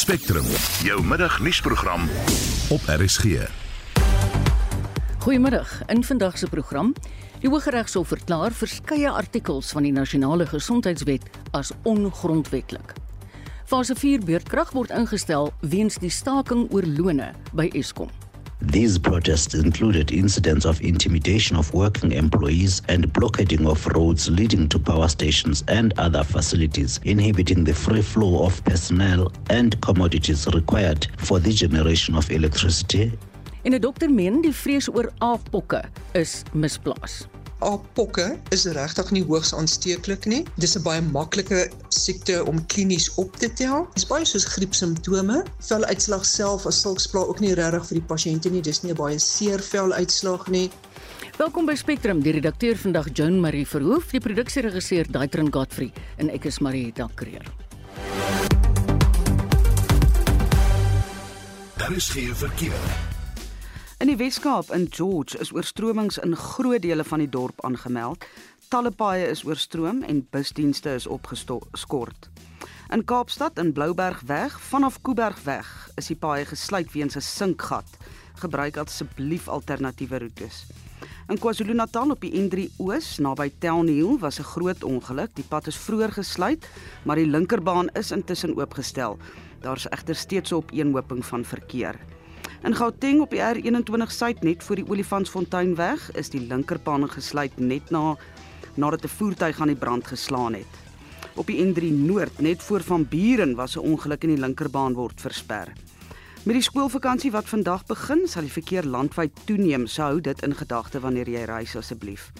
Spectrum, jou middagnuusprogram op RSG. Goeiemiddag. In vandag se program, die Hooggeregshof verklaar verskeie artikels van die Nasionale Gesondheidswet as ongrondwetlik. Fase 4 beurtkrag word ingestel weens die staking oor lone by Eskom. These protests included incidents of intimidation of working employees and blockading of roads leading to power stations and other facilities, inhibiting the free flow of personnel and commodities required for the generation of electricity. In En 'n dokter meen die vrees oor aappokke is misplaas. Aappokke is regtig nie hoogs aansteeklik nie. Dis 'n baie maklike siekte om klinies op te tel. Dis baie soos griepsimptome. Veluitslag self as sulks pla ook nie regtig vir die pasiënte nie. Dis nie 'n baie seer veluitslag nie. Welkom by Spectrum, die redakteur vandag Joan Marie Verhoef, die produksieregisseur Daitrin Godfrey en ek is Marieta Kreer. Daar is geen verkeer. In die Weskaap in George is oorstromings in groot dele van die dorp aangemeld. Talle paaie is oorstroom en busdienste is opgeskort. In Kaapstad in Bloubergweg vanaf Kuibergweg is die paaie gesluit weens 'n sinkgat. Gebruik asseblief alternatiewe roetes. In KwaZulu-Natal op die N3 Oos naby Townhill was 'n groot ongeluk. Die pad is vroeër gesluit, maar die linkerbaan is intussen oopgestel. Daar's egter steeds 'n opeenhoping van verkeer. In Gauteng op die R21 suid net voor die Olifantsfontein weg is die linkerbaan gesluit net na nadat 'n voertuig aan die brand geslaan het. Op die N3 Noord net voor van Buren was 'n ongeluk en die linkerbaan word versper. Met die skoolvakansie wat vandag begin, sal die verkeer landwyd toeneem, so hou dit in gedagte wanneer jy reis asseblief.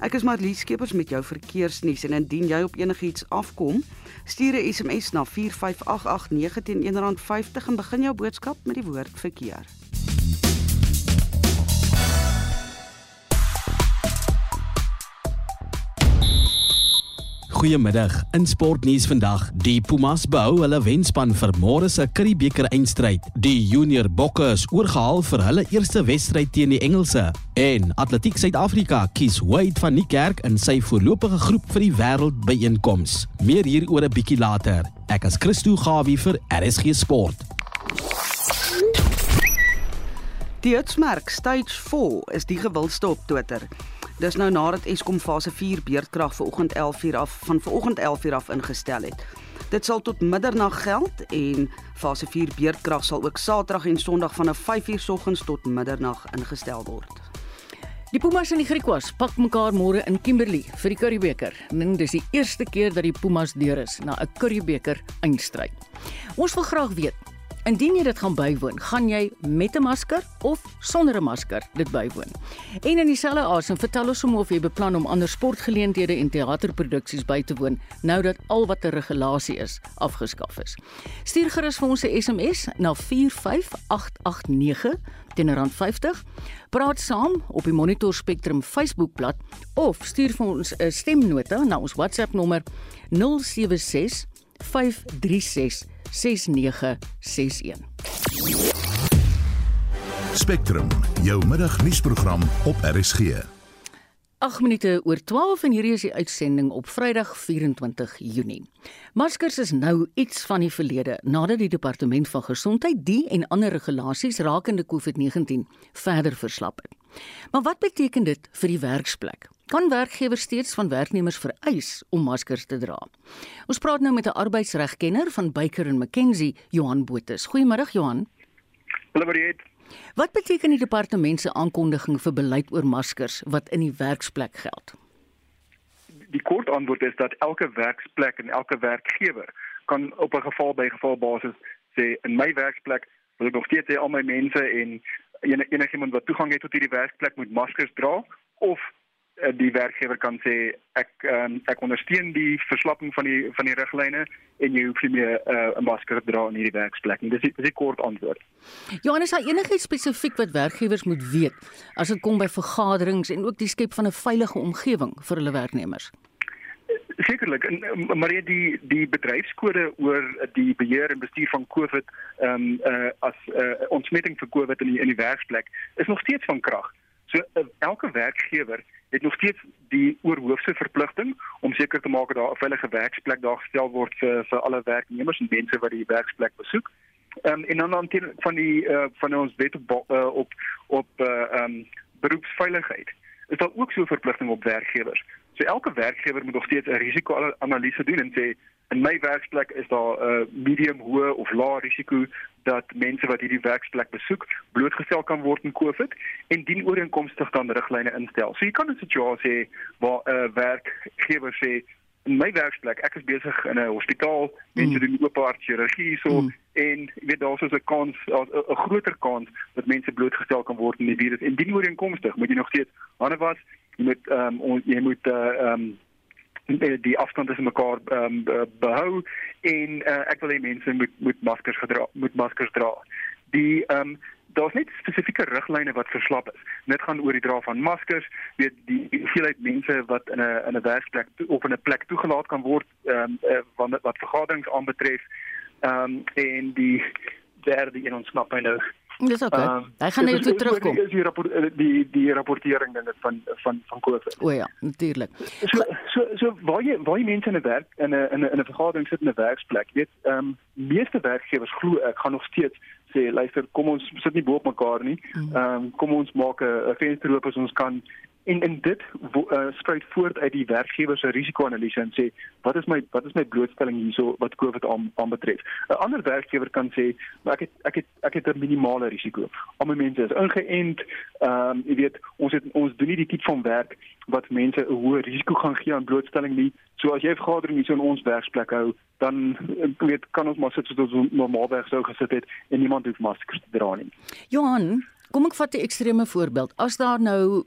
Ek is Marlies Skeepers met jou verkeersnuus en indien jy op enigiets afkom, stuur 'n SMS na 45889 teen R1.50 en begin jou boodskap met die woord verkeer. Goeiemiddag. In sportnuus vandag, die Pumas behou hulle wenspan vir môre se Curriebeeker eindstryd. Die junior bokke is oorgehaal vir hulle eerste wedstryd teen die Engelse. En Atletiek Suid-Afrika kies Wade van Niekerk in sy voorlopige groep vir die wêreldbyeenkoms. Meer hieroor 'n bietjie later. Ek is Christo Gawie vir RSG Sport. Die Hitsmerk Stage 4 is die gewildste op Twitter. Dis nou nadat Eskom fase 4 beurtkrag vanoggend 11:00 af van vanoggend 11:00 af ingestel het. Dit sal tot middernag geld en fase 4 beurtkrag sal ook Saterdag en Sondag van 5:00 oggens tot middernag ingestel word. Die Pumas en die Griquas pak mekaar môre in Kimberley vir die Curriebeeker. En dis die eerste keer dat die Pumas deur is na 'n Curriebeeker eindstryd. Ons wil graag weet, Indien jy dit gaan bywoon, gaan jy met 'n masker of sonder 'n masker dit bywoon. En in dieselfde asem vertel ons hom of jy beplan om ander sportgeleenthede en teaterproduksies by te woon nou dat al wat 'n regulasie is afgeskaf is. Stuur gerus vir ons 'n SMS na 45889 teen rand 50. Praat saam op die Monitor Spectrum Facebookblad of stuur vir ons 'n stemnota na ons WhatsApp nommer 076 536 6961. Spectrum, jou middagnuusprogram op RSG. 8 minute oor 12 en hierdie is die uitsending op Vrydag 24 Junie. Maskers is nou iets van die verlede nadat die departement van gesondheid die en ander regulasies rakende COVID-19 verder verslap het. Maar wat beteken dit vir die werksplek? Kan werkgewers steeds van werknemers vereis om maskers te dra? Ons praat nou met 'n arbeidsregkenner van Baker McKenzie, Johan Botha. Goeiemôre Johan. Hallo Mariet. Wat beteken die departement se aankondiging vir beleid oor maskers wat in die werksplek geld? Die kort antwoord is dat elke werksplek en elke werkgewer kan op 'n geval by geval basis sê in my werksplek wil ek nog steeds hê al my mense en enigiemand wat toegang het tot hierdie werksplek moet maskers dra of die werkgewer kan sê ek um, ek ondersteun die verslapping van die van die riglyne en jy hoef nie meer uh, 'n masker te dra in hierdie werksplek nie. Dis die, dis die kort antwoord. Johannes, is daar enigiets spesifiek wat werkgewers moet weet as dit kom by vergaderings en ook die skep van 'n veilige omgewing vir hulle werknemers? Sekerlik, maar die die bedryfskode oor die beheer en bestuur van COVID ehm um, uh, as 'n uh, ontsmetting vir COVID in die, in die werksplek is nog steeds van krag. So uh, elke werkgewer het nog steeds die oorhoofse verpligting om seker te maak dat daar 'n veilige werksplek daar gestel word vir vir alle werknemers en mense wat die werksplek besoek. Um, en dan dan van die uh, van ons wet op uh, op op uh, um, beroepsveiligheid is daar ook so 'n verpligting op werkgewers. So elke werkgewer moet nog steeds 'n risiko-analise doen en sê in my werksplek is daar 'n uh, medium hoë of lae risiko dat mense wat hierdie werksplek besoek blootgestel kan word aan COVID en dien ooreenkomstig dan riglyne instel. So jy kan 'n situasie hê waar 'n uh, werkgewer sê in my werksplek, ek is besig in 'n hospitaal, mense mm. doen oop hart chirurgie so mm. en jy weet daar's 'n kans 'n groter kans dat mense blootgestel kan word aan die virus. En dien ooreenkomstig moet jy nog steeds hande was, jy moet ehm um, jy moet uh, ehm um, die afstand tussen mekaar um, behou en uh, ek wil hê mense moet moet maskers gedra moet maskers dra. Die ehm um, daar's net spesifieke riglyne wat verslap is. Dit gaan oor die dra van maskers, weet die hoeveelheid mense wat in 'n in 'n werksplek of in 'n plek toegelaat kan word ehm um, wat wat vergaderings aanbetref. Ehm um, en die derde een ontsnap my nou. Dis ok. Um, Hy gaan net weer terugkom. Dis die rapport eh, die die rapportering dinge van van van COVID. O ja, natuurlik. So so so waar jy waar jy mense in 'n werk in 'n in 'n 'n vergadering sit in 'n werksplek, weet ehm um, meeste werkgewers glo ek gaan nog steeds sê luister kom ons sit nie bo op mekaar nie. Mm. Ehm um, kom ons maak 'n venster oop as ons kan en en dit uh, spruit voort uit die werkgewer se risiko-analise en sê wat is my wat is my blootstelling hierso wat COVID aan aan betref. 'n Ander werkgewer kan sê ek het ek het ek het 'n minimale risiko. Al my mense is ingeënt. Ehm um, jy weet ons het ons doen nie die tipe van werk wat mense 'n hoë risiko gaan gee aan blootstelling nie. So as jy vergadering hier so in ons werksplek hou, dan weet kan ons maar sit soos ons normaalweg sou gesit het en niemand hoef maskers te dra nie. Johan, kom ek vat 'n ekstreme voorbeeld. As daar nou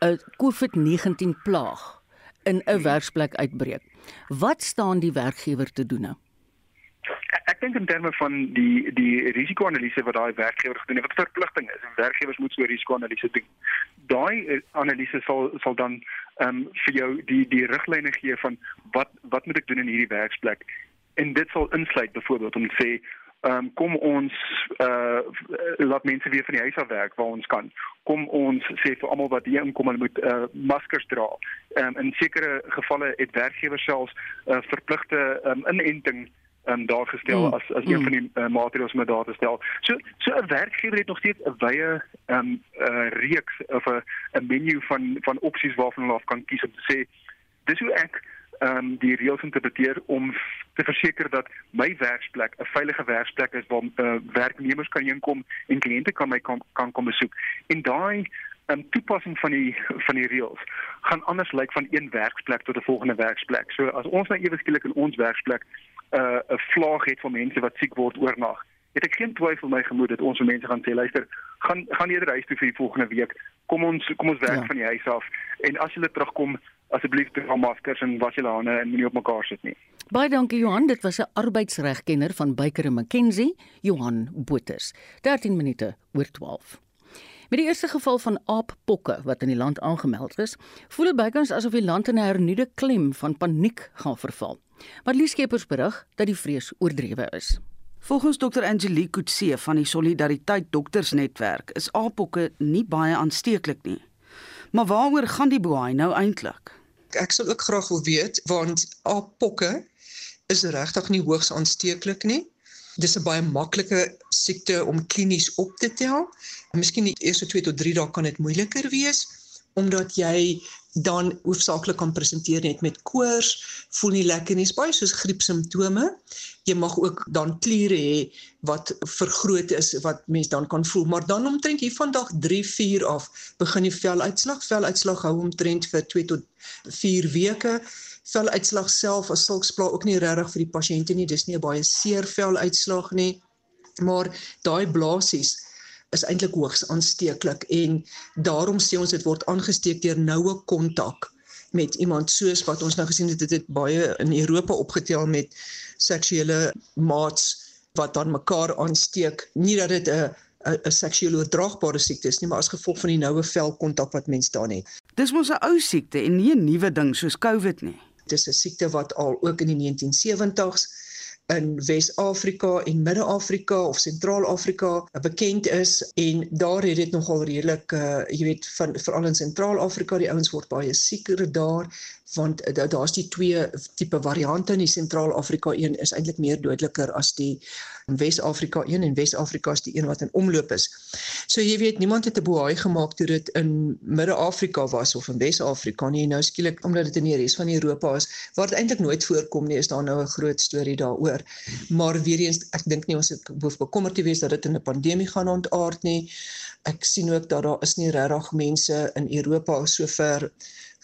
'n COVID-19 plaag in 'n werksplek uitbreek. Wat staan die werkgewer te doen nou? Ek dink in terme van die die risiko-analise wat daai werkgewer gedoen het, wat verpligting is, werkgewers moet so 'n risiko-analise doen. Daai eh, analise sal sal dan ehm um, vir jou die die riglyne gee van wat wat moet ek doen in hierdie werksplek? En dit sal insluit byvoorbeeld om te sê ehm um, kom ons uh laat mense weer van die huis af werk waar ons kan. Kom ons sê vir almal wat hier inkom hulle moet uh maskers dra. Ehm um, in sekere gevalle het werkgewers selfs uh, verpligte um, inenting en um, daar gestel mm. as as een mm. van die uh, maatreëls om daar te stel. So so 'n werkgewer het nog steeds 'n wye ehm um, uh, reeks of 'n 'n menu van van opsies waarvan hulle af kan kies om te sê dis hoe ek ehm um, die reëls interpreteer om te verseker dat my werksplek 'n veilige werksplek is waar uh, werknemers kan inkom en kliënte kan my kan, kan kom besoek. En daai 'n um, toepassing van die van die reëls gaan anders lyk van een werksplek tot 'n volgende werksplek. So as ons nou ewe skielik in ons werksplek uh, 'n uh, vlaag het van mense wat siek word oornag, het ek geen twyfel my gemoed dat ons mense gaan sê luister, gaan gaan eerder huis toe vir die volgende week. Kom ons kom ons werk ja. van die huis af en as jy terugkom asseblief dra maskers en was julle hande en moenie op mekaar sit nie. Baie dankie Johan, dit was 'n arbeidsregkenner van Baker & McKenzie, Johan Boters. 13 minute oor 12. Met die eerste geval van aappokke wat in die land aangemeld is, voel dit bykans asof die land in 'n hernuide klem van paniek gaan verval. Maar Lieskepers berig dat die vrees oordrewe is. Volgens Dr Angelique Kutse van die Solidariteit Doktersnetwerk is aappokke nie baie aansteeklik nie. Maar waaroor gaan die boei nou eintlik? Ek sal ook graag wil weet want aappokke is regtig nie hoogs aansteeklik nie. Dis 'n baie maklike siekte om klinies op te tel. Miskien die eerste 2 tot 3 dae kan dit moeiliker wees omdat jy dan hoofsaaklik kan presenteer net met koors, voel nie lekker nie, baie soos griepsimptome. Jy mag ook dan kliere hê wat vergroot is wat mens dan kan voel, maar dan omtrent hier vandag 3, 4 af begin die veluitslag. Veluitslag hou omtrent vir 2 tot 4 weke. Veluitslag self as sulkspla ook nie regtig vir die pasiënte nie, dis nie 'n baie seer veluitslag nie. Maar daai blaasies is eintlik hoogs aansteeklik en daarom sê ons dit word aangesteek deur noue kontak met iemand soos wat ons nou gesien het dit het baie in Europa opgetel met seksuele maats wat dan mekaar aansteek nie dat dit 'n 'n seksueel oordraagbare siekte is nie maar as gevolg van die noue velkontak wat mens dan het. Dis mos 'n ou siekte en nie 'n nuwe ding soos COVID nie. Dis 'n siekte wat al ook in die 1970s in Wes-Afrika en Midde-Afrika of Sentraal-Afrika bekend is en daar het dit nogal redelik uh, jy weet van veral in Sentraal-Afrika die ouens word baie sieker daar want uh, daar's die twee tipe variante in die Sentraal-Afrika een is eintlik meer dodeliker as die Wes-Afrika een en Wes-Afrika is die een wat in omloop is. So jy weet niemand het 'n boei gemaak toe dit in Midde-Afrika was of in Wes-Afrika nie. Nou skielik omdat dit in die res van Europa is waar dit eintlik nooit voorkom nie, is daar nou 'n groot storie daaroor. Maar weer eens ek dink nie ons het hoef bekommerd te wees dat dit in 'n pandemie gaan ontaard nie. Ek sien ook dat daar is nie regtig mense in Europa sover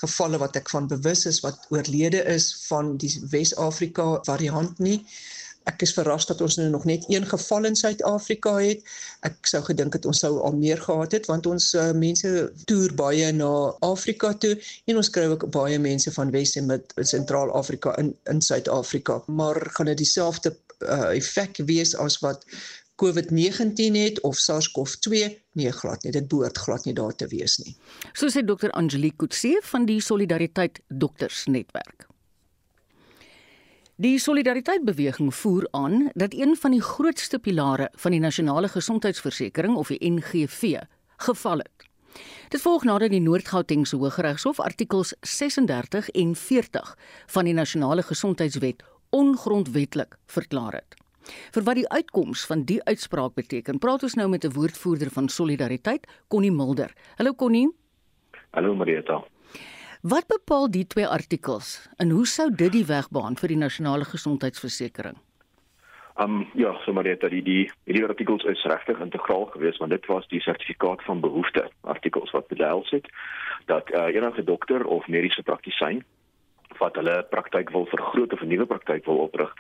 gevalle wat ek van bewus is wat oorlede is van die Wes-Afrika variant nie ek is verras dat ons nou nog net een geval in Suid-Afrika het. Ek sou gedink het ons sou al meer gehad het want ons uh, mense toer baie na Afrika toe en ons kry ook baie mense van Wes en Mid Sentraal-Afrika in in Suid-Afrika. Maar gaan dit dieselfde uh, effek wees as wat COVID-19 het of SARS-CoV-2? Nee, glad nie. Dit behoort glad nie daar te wees nie. So sê dokter Angelique Kutse van die Solidariteit Dokters Netwerk. Die solidariteitsbeweging voer aan dat een van die grootste pilare van die nasionale gesondheidsversekering of die NGV geval het. Dit volg nadat die Noord-Gautengse Hooggeregshof artikels 36 en 40 van die nasionale gesondheidswet ongrondwetlik verklaar het. Vir wat die uitkoms van die uitspraak beteken, praat ons nou met 'n woordvoerder van Solidariteit, Connie Mulder. Hallo Connie. Hallo Marieta. Wat bepaal die twee artikels en hoe sou dit die weg baan vir die nasionale gesondheidsversekering? Um ja, so dit die die die artikels is regtig integraal geweest want dit was die sertifikaat van behoefte artikels wat bedeel het dat uh, enige dokter of mediese praktisyn wat hulle praktyk wil vergroot of 'n nuwe praktyk wil oprig,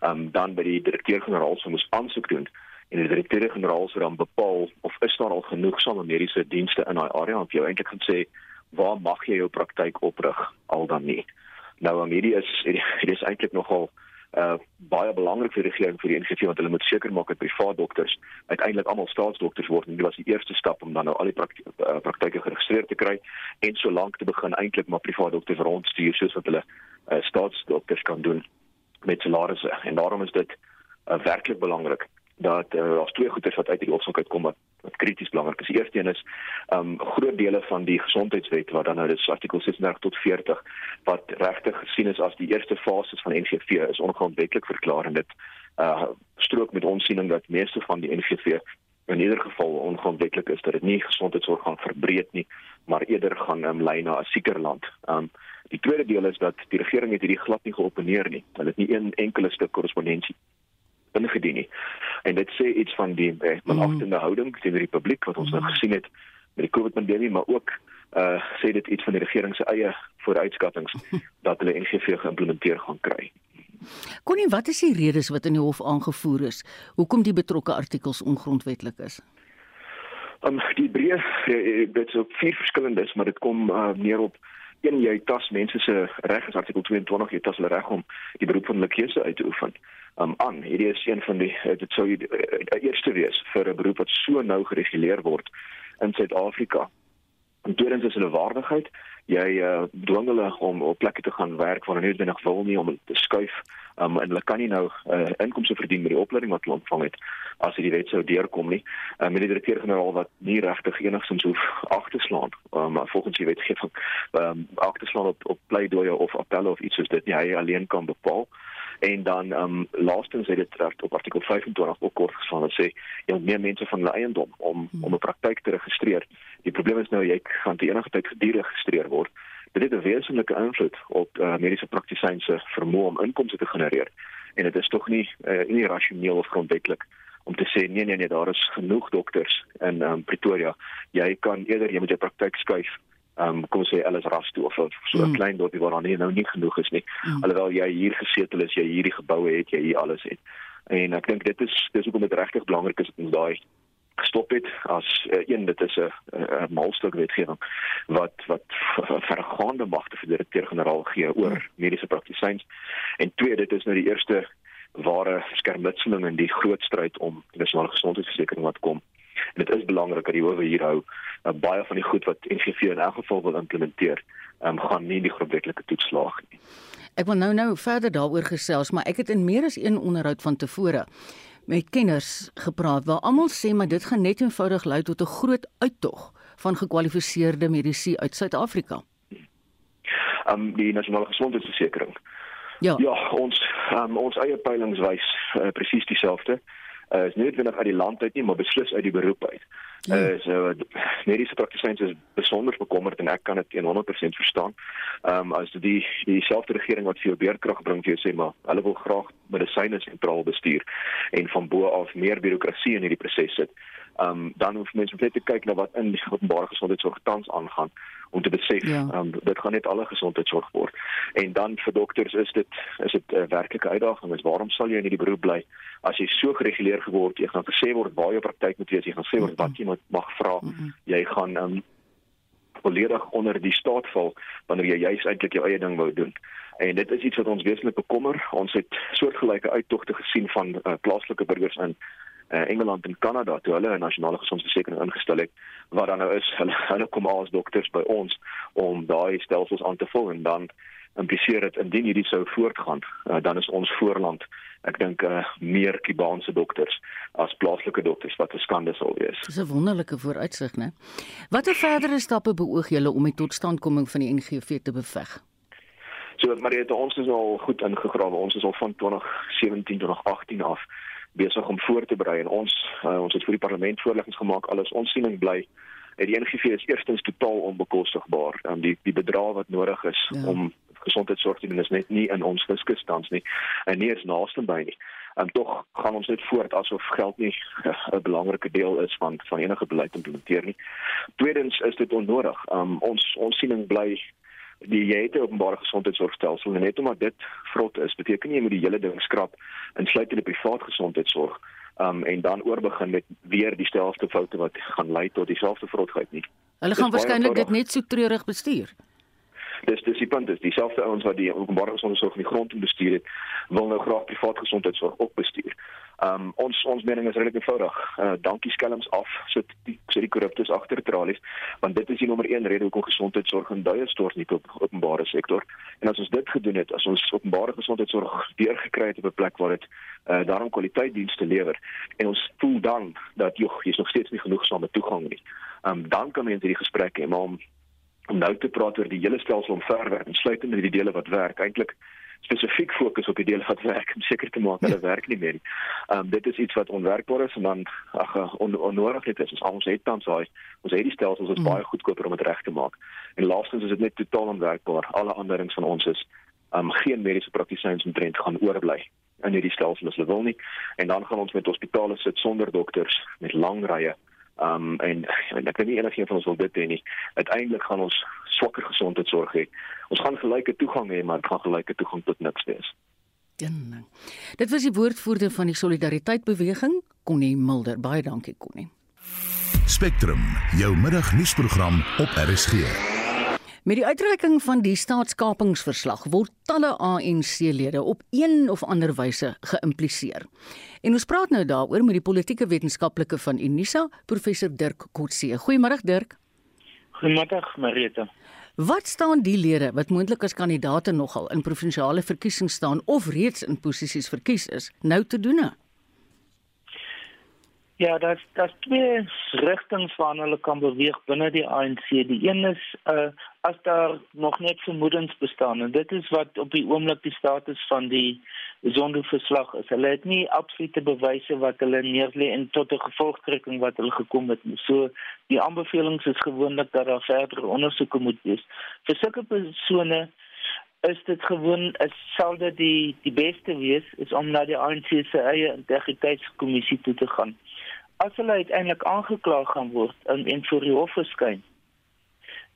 um dan by die direkteur-generaal sou moet aansoek doen. En die direkteur-generaal sou dan bepaal of is daar al genoegsame mediese dienste in daai area. Of jy eintlik gaan sê waar mag jy jou praktyk oprig? Al dan nie. Nou aan hierdie is hierdie is eintlik nogal uh baie belangrik vir die regering vir die NGV want hulle moet seker maak dat privaat dokters uiteindelik almal staatsdokters word en dit was die eerste stap om dan nou al die praktyke uh, geregistreer te kry en solank te begin eintlik maar privaat dokters rondstuur soos wat hulle uh, staatsdokters kan doen met salarisse en daarom is dit uh, werklik belangrik dat uh, daar's twee goeders wat uit hierdie opsok uitkom wat wat krities belangrik is. Die eerste een is um groot dele van die gesondheidswet wat dan nou dis artikel 36 tot 40 wat regtig gesien is as die eerste fase van NGV is ongrondwetlik verklaar en dit uh strook met ons siening dat meeste van die NGV in ieder geval ongrondwetlik is dat dit nie gesondheidsorg gaan verbreed nie, maar eerder gaan um, lei na 'n sieker land. Um die tweede deel is dat die regering het hierdie glad nie geopeneer nie. Hulle het nie een enkele stuk korrespondensie ingedien nie. En dit sê iets van die eh, belagtende mm. houding teenoor die publiek wat ons nou mm. gesien het met die COVID-pandemie, maar ook uh sê dit iets van die regering se eie vooruitskattinge dat hulle NGV geïmplementeer gaan kry. Konie, wat is die redes wat in die hof aangevoer is hoekom die betrokke artikels ongrondwettig is? Um die breë eh, dit is op vier verskillendes, maar dit kom uh, neer op een jy tas mense se reg is artikel 22 jy tas hulle reg om die beroep van hulle keuse uit te oefen um, aan. Hierdie is een van die eh, dit sou die uh, eerste wees vir 'n beroep wat so nou gereguleer word in Suid-Afrika. En tweedens is hulle waardigheid. Jy uh, dwing hulle om op plekke te gaan werk waar hulle nie noodwendig wil nie om te skuif. Um, en hulle kan nie nou uh, inkomste verdien met die opleiding wat hulle ontvang het as dit die wet sou deurkom nie. Um, met die direkteur-generaal wat nie regtig enigsins hoef ag te slaan. Um, maar volgens die wetgewing, um, ag te slaan op op pleidooie of appelle of iets soos dit, jy alleen kan bepaal en dan ehm um, laastens het dit reg op artikel 25 ook kort geslaan wat sê jy moet meer mense van hulle eiendom om hmm. om 'n praktyk te registreer. Die probleem is nou jy gaan te enige tyd geregistreer word. Dit het 'n wesenlike invloed op uh, mediese praktisyns se vermoë om inkomste te genereer en dit is tog nie uh, nie rasioneel of grondwetlik om te sê nee nee nee daar is genoeg dokters in um, Pretoria. Jy kan eerder jy moet jou praktyk skuif um, kom sê alles ras toe of so 'n mm. klein dorpie waar dan nie nou nie genoeg is nie. Mm. Alhoewel jy hier gesetel is, jy hierdie geboue het, jy hier alles het. En ek dink dit is dis hoekom dit regtig belangrik is dat ons daai gestop het as uh, een dit is 'n 'n maalstuk wetgewing wat wat vergaande magte vir die direkteur-generaal gee oor mm. mediese praktisyns. En twee, dit is nou die eerste ware skermutseling in die groot stryd om nasionale gesondheidsversekering wat kom En dit is belangrik dat die howe hier hou uh, baie van die goed wat NGV in elk geval wil implementeer, um, gaan nie die grondwetlike toets slaag nie. Ek wil nou nou verder daaroor gesels, maar ek het in meer as een onderhoud van tevore met kenners gepraat waar almal sê maar dit gaan net eenvoudig lei tot 'n groot uittog van gekwalifiseerde mediese uit Suid-Afrika. Um die nasionale gesondheidsversekering. Ja. Ja, ons um, ons eie peilings wys uh, presies dieselfde. Uh, is nie noodwendig uit die land uit nie, maar beslis uit die beroep uit. Ja. Uh, so mediese praktisyns is besonder bekommerd en ek kan dit 100% verstaan. Ehm um, as die dieselfde regering wat vir jou beerkrag bring jou sê maar hulle wil graag medisyne sentraal bestuur en van bo af meer birokrasie in hierdie proses sit. Ehm um, dan hoef mense net te kyk na wat in die openbare gesondheidsorg tans aangaan om te besef Ja. um, dit gaan net alle gesondheidsorg word. En dan vir dokters is dit is dit 'n uh, werklike uitdaging. Is waarom sal jy in hierdie beroep bly as jy so gereguleer geword jy gaan gesê word waar jou praktyk moet wees, jy gaan sê word wat jy moet mag vra. Jy gaan um, volledig onder die staat val wanneer jy juis eintlik jou eie ding wou doen. En dit is iets wat ons wesentlik bekommer. Ons het soortgelyke uittogte gesien van uh, plaaslike burgers in uh, Engeland en Kanada toe hulle 'n nasionale gesondheidsversekering ingestel het wat dan nou is hulle hulle kom as dokters by ons om daai stelsels aan te vul en dan impliseer dit indien hierdie sou voortgaan uh, dan is ons voorland ek dink uh, meer Kubaanse dokters as plaaslike dokters wat 'n skande sal wees. Dis 'n wonderlike vooruitsig, né? Watter verdere stappe beoog julle om die totstandkoming van die NGV te beveg? So Mariette, ons is al goed ingegrawe. Ons is al van 2017 tot 2018 af besig om voor te berei en ons uh, ons het vir die parlement voorleggings gemaak. Alles ons siening bly uh, die NGV is eerstens totaal onbekostigbaar. Um, die die bedrag wat nodig is Ja. ja. om gesondheidsorg te doen is net nie in ons fiskus tans nie en nie eens naaste by nie. En tog gaan ons net voort asof geld nie 'n belangrike deel is van van enige beleid implementeer nie. Tweedens is dit onnodig. Um, ons ons siening bly die jy het 'n openbare gesondheidsorgstelsel en net omdat dit vrot is, beteken nie jy moet die hele ding skrap insluitende privaat gesondheidsorg um, en dan oorbegin met weer dieselfde foute wat gaan lei tot dieselfde vrotheid nie. Hulle gaan waarskynlik dit net so treurig bestuur. Dis dis die punt is dieselfde ouens wat die openbare gesondheidsorg in die grond bestuur het, wil nou graag privaat gesondheidsorg ook bestuur. Um ons ons mening is redelik eenvoudig. Uh dankie skelms af sit die sit die korruptes agter tralies want dit is die nommer 1 rede hoekom gesondheidsorg in duie stort nie op openbare sektor. En as ons dit gedoen het, as ons openbare gesondheidsorg deurgekry het op 'n plek waar dit uh daarom kwaliteitsdienste lewer en ons voel dan dat joh, hier's nog steeds nie genoegsame toegang nie. Um dan kan mense hierdie gesprek hê, maar om om nou te praat oor die hele stelsel omverwerk insluitend met die dele wat werk eintlik spesifiek fokus op die dele wat werk om seker te maak hulle ja. werk nie meer nie. Ehm um, dit is iets wat onwerkbaar is en dan ag eh, on, onnodig net is. Ons het tans daai ons het die stelsels is mm. baie goedkoper om dit reg te maak. En laastens is dit net totaal onwerkbaar. Alle anderings van ons is ehm um, geen mediese praktisyns omtrent gaan oorbly in hierdie stelsel as hulle wil nie. En dan gaan ons met hospitale sit sonder dokters met lang rye Um en, en ek weet nie enigiemand van ons wil dit hê nie. Uiteindelik gaan ons swakker gesondheidsorg hê. Ons gaan gelyke toegang hê, maar dit gaan gelyke toegang tot niks wees. Ding. Dit was die woordvoerder van die Solidariteit beweging, Connie Mulder. Baie dankie Connie. Spectrum, jou middagnuusprogram op RSG. Met die uitreiking van die staatskapingsverslag word talle ANC-lede op een of ander wyse geïmpliseer. En ons praat nou daaroor met die politieke wetenskaplike van Unisa, professor Dirk Kotse. Goeiemôre Dirk. Goeiemiddag Marita. Wat staan die lede wat moontlik as kandidaate nogal in provinsiale verkiesings staan of reeds in posisies verkies is, nou te doen? Ja, dat dat twee rigtings waarna hulle kan beweeg binne die ANC. Die een is uh as daar nog net vermoedens bestaan en dit is wat op die oomblik die status van die sondeverslag is. Hulle het nie absolute bewyse wat hulle neerlê en tot 'n gevolgtrekking wat hulle gekom het nie. So die aanbevelings is gewoonlik dat daar verdere ondersoeke moet wees. Vir sulke persone is dit gewoon is sal dit die die beste wees is om na die ANC se eie integriteitskommissie toe te gaan. As hulle uiteindelik aangekla gaan word en en voor die hof verskyn,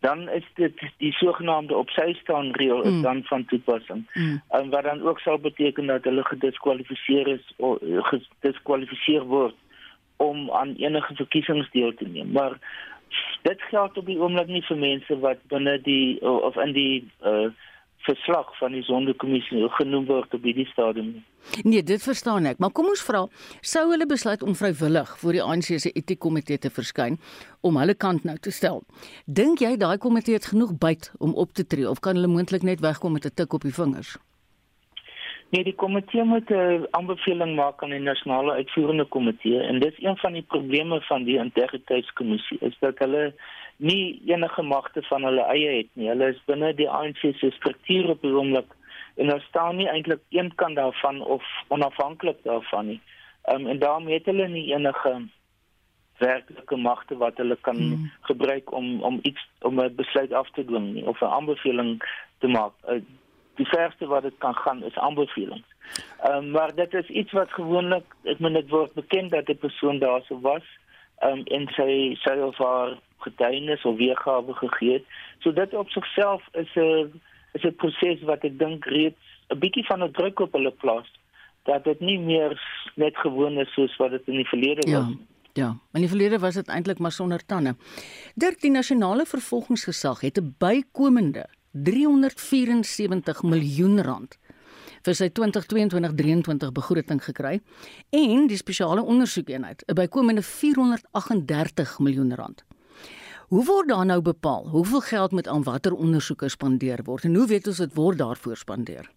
dan is dit die sogenaamde op sy staan reël is Mm. dan van toepassing. Mm. En wat dan ook sal beteken dat hulle gediskwalifiseer is of gediskwalifiseer word om aan enige verkiesings deel te neem. Maar dit geld op die oomblik nie vir mense wat binne die of in die uh verslag van die sondekommissie genoem word op hierdie stadium. Nee, dit verstaan ek, maar kom ons vra, sou hulle besluit om vrywillig voor die ANC se etiekkomitee te verskyn om hulle kant nou te stel? Dink jy daai komitee het genoeg byt om op te tree of kan hulle moontlik net wegkom met 'n tik op die vingers? Nee, die komitee moet 'n aanbeveling maak aan die nasionale uitvoerende komitee en dis een van die probleme van die integriteitskommissie is dat hulle nie enige magte van hulle eie het nie. Hulle is binne die ANC se struktuur op die oomblik en daar staan nie eintlik een kant daarvan of onafhanklik daarvan nie. Ehm um, en daarom het hulle nie enige werklike magte wat hulle kan hmm. gebruik om om iets om 'n besluit af te dwing nie of 'n aanbeveling te maak. Uh, die verste wat dit kan gaan is aanbevelings. Ehm um, maar dit is iets wat gewoonlik ek meen dit word bekend dat 'n persoon daar sou was ehm um, en sy sy of haar getuienis of weergawe gegee het. So dit op sigself is 'n is 'n proses wat ek dink reeds 'n bietjie van 'n druk op hulle plaas dat dit nie meer net gewoon is soos wat dit in die verlede ja. was. Ja, in die verlede was dit eintlik maar sonder tande. Dirk die nasionale vervolgingsgesag het 'n bykomende 374 miljoen rand vir sy 2022-23 begroting gekry en die spesiale ondersoekeenheid 'n bykomende 438 miljoen rand. Hoe word daar nou bepaal hoeveel geld moet aan watter ondersoeke spandeer word en hoe weet ons dit word daarvoor spandeer?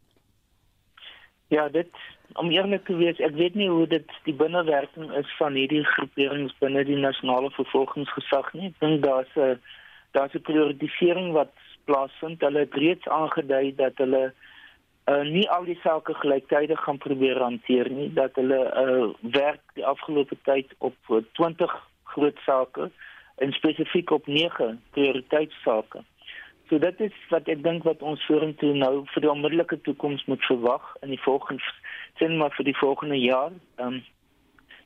Ja, dit om eerlik te wees, ek weet nie hoe dit die binnewerking is van hierdie groeperings binne die nasionale vervolgingsgesag nie. Ek dink daar's 'n daar's 'n prioritisering wat plaasvind. Hulle het reeds aangedui dat hulle uh, nie al die sake gelyktydig gaan probeer hanteer nie, dat hulle uh, werk die afgelope tyd op 20 groot sake en spesifiek op 9 prioriteitssake. So dit is wat ek dink wat ons vorentoe nou vir die onmiddellike toekoms moet verwag in die volgende sin maar vir die volgende jaar. Ehm um,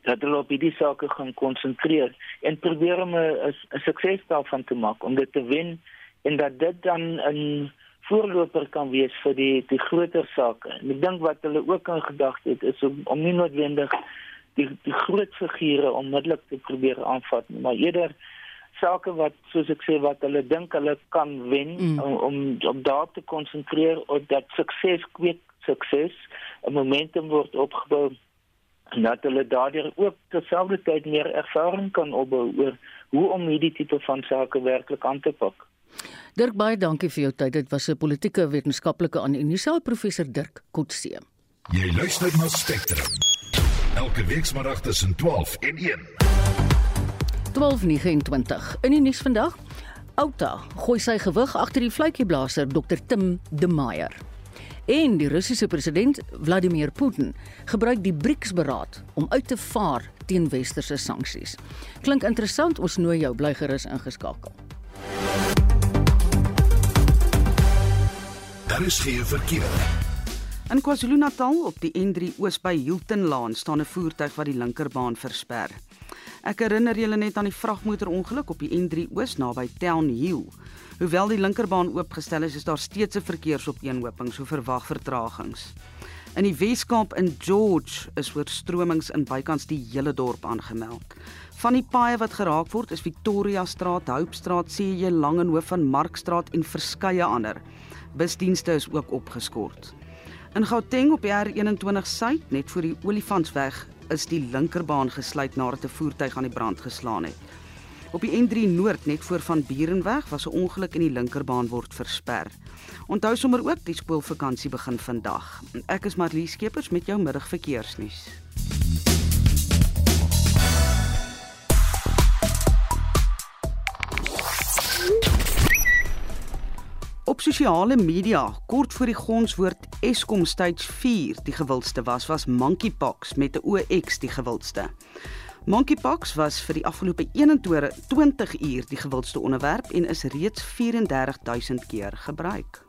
dat hulle op hierdie sake gaan konsentreer en probeer om 'n sukses daarvan te maak om dit te wen en dat dit dan 'n voorloper kan wees vir die die groter sake. En ek dink wat hulle ook aan gedagte het is om, om nie noodwendig die die groot figure onmiddellik te probeer aanvat nie, maar eerder sake wat soos ek sê wat hulle dink hulle kan wen mm. om, om om daar te konsentreer op dat sukses kweek sukses 'n momentum word opgebou en dat hulle daardeur ook terselfdertyd meer ervaring kan opbou oor hoe om hierdie tipe van sake werklik aan te pak. Dirk baie dankie vir jou tyd. Dit was 'n politieke wetenskaplike aan Unisa professor Dirk Kotse. Jy luister na Spectrum. Elke week saterdag tussen 12 en 1. 12:29. In die nuus vandag, Outa gooi sy gewig agter die vletjieblaser Dr Tim De Meyer. En die Russiese president Vladimir Putin gebruik die BRICS-beraad om uit te vaar teen westerse sanksies. Klink interessant, ons nooi jou bly gerus ingeskakel. Daar is geen verkeer. In KwaZulu-Natal op die N3 Oos by Hiltonlaan staan 'n voertuig wat die linkerbaan versper. Ek herinner julle net aan die vragmotorongeluk op die N3 Oos naby Town Hill. Hoewel die linkerbaan oopgestel is, is daar steeds 'n verkeersopeenhoping, so verwag vertragings. In die Weskaap in George is oorstromings in bykans die hele dorp aangemeld. Van die paaie wat geraak word is Victoria Straat, Hope Straat, CJ Langenhof van Markstraat en verskeie ander. Busdienste is ook opgeskort. In Gauteng op die R21 suid, net voor die Olifantsweg, is die linkerbaan gesluit nadat 'n voertuig aan die brand geslaan het. Op die N3 Noord net voor van Bierenweg was 'n ongeluk en die linkerbaan word versper. Onthou sommer ook die skoolvakansie begin vandag. Ek is Marlie Skeepers met jou middagverkeersnuus. Op sosiale media, kort voor die gonswoord Eskom Stage 4 die gewildste was, was monkeypox met 'n OX die gewildste. Monkeypox was vir die afgelope 21 uur die gewildste onderwerp en is reeds 34000 keer gebruik.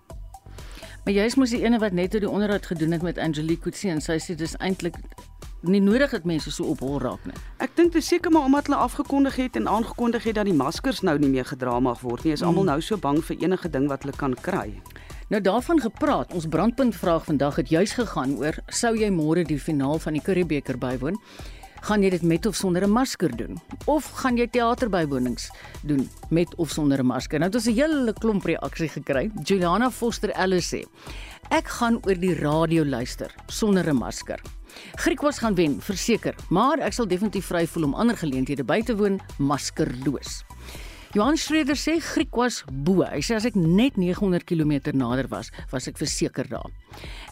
Maar jy is mos die ene wat net oor die onderhoud gedoen het met Angelique Kutse en sy sê dis eintlik nie nodig dat mense so op hol raak nie. Ek dink dit seker maar omdat hulle afgekondig het en aangekondig het dat die maskers nou nie meer gedra mag word nie. Is almal mm. nou so bang vir enige ding wat hulle kan kry. Nou daarvan gepraat, ons brandpunt vraag vandag het juis gegaan oor sou jy môre die finaal van die Curriebeeker bywoon? Gaan jy dit met of sonder 'n masker doen? Of gaan jy teaterbywonings doen met of sonder 'n masker? Nou het ons 'n hele klomp reaksie gekry. Juliana Foster Ellis sê: "Ek gaan oor die radio luister sonder 'n masker." Griekwas gaan wen, verseker, maar ek sal definitief vry voel om ander geleenthede by te woon maskerloos. Johan Schreder sê Griek was bo. Hy sê as ek net 900 km nader was, was ek verseker daar.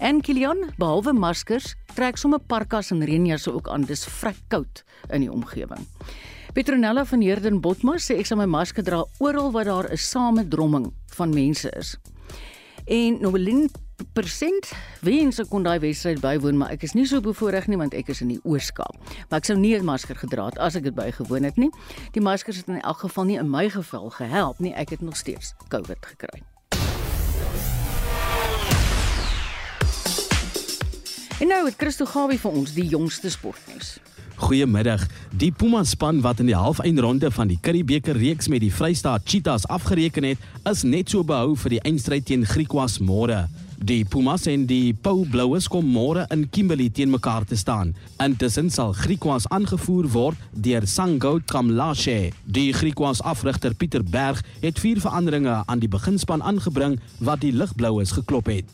En Kilian, behalwe maskers, trek sommer parkas en reënjasse ook aan. Dis vrek koud in die omgewing. Petronella van Heerden Botma sê ek sal my masker dra oral waar daar 'n samedromming van mense is. En Nobelin persent wens ek kon daai wedstryd bywoon, maar ek is nie so bevoorreg nie want ek is in die Ooskaap. Maar ek sou nie 'n masker gedra het as ek dit bygewoon het nie. Die maskers het in elk geval nie in my geval gehelp nie. Ek het nog steeds COVID gekry. En nou het Christo Gawie vir ons die jongste sportnuus. Goeiemiddag. Die Puma span wat in die halfeindronde van die Curriebeeker reeks met die Vrystaat Cheetahs afgereken het, is net so behou vir die eindstryd teen Griquas môre. Die Pumas en die Pau Blouers kom môre in Kimberley teen mekaar te staan. Intussen sal Griquas aangevoer word deur Sango Kamlashe. Die Griquas afrigter Pieter Berg het vier veranderinge aan die beginspan aangebring wat die Ligblouers geklop het.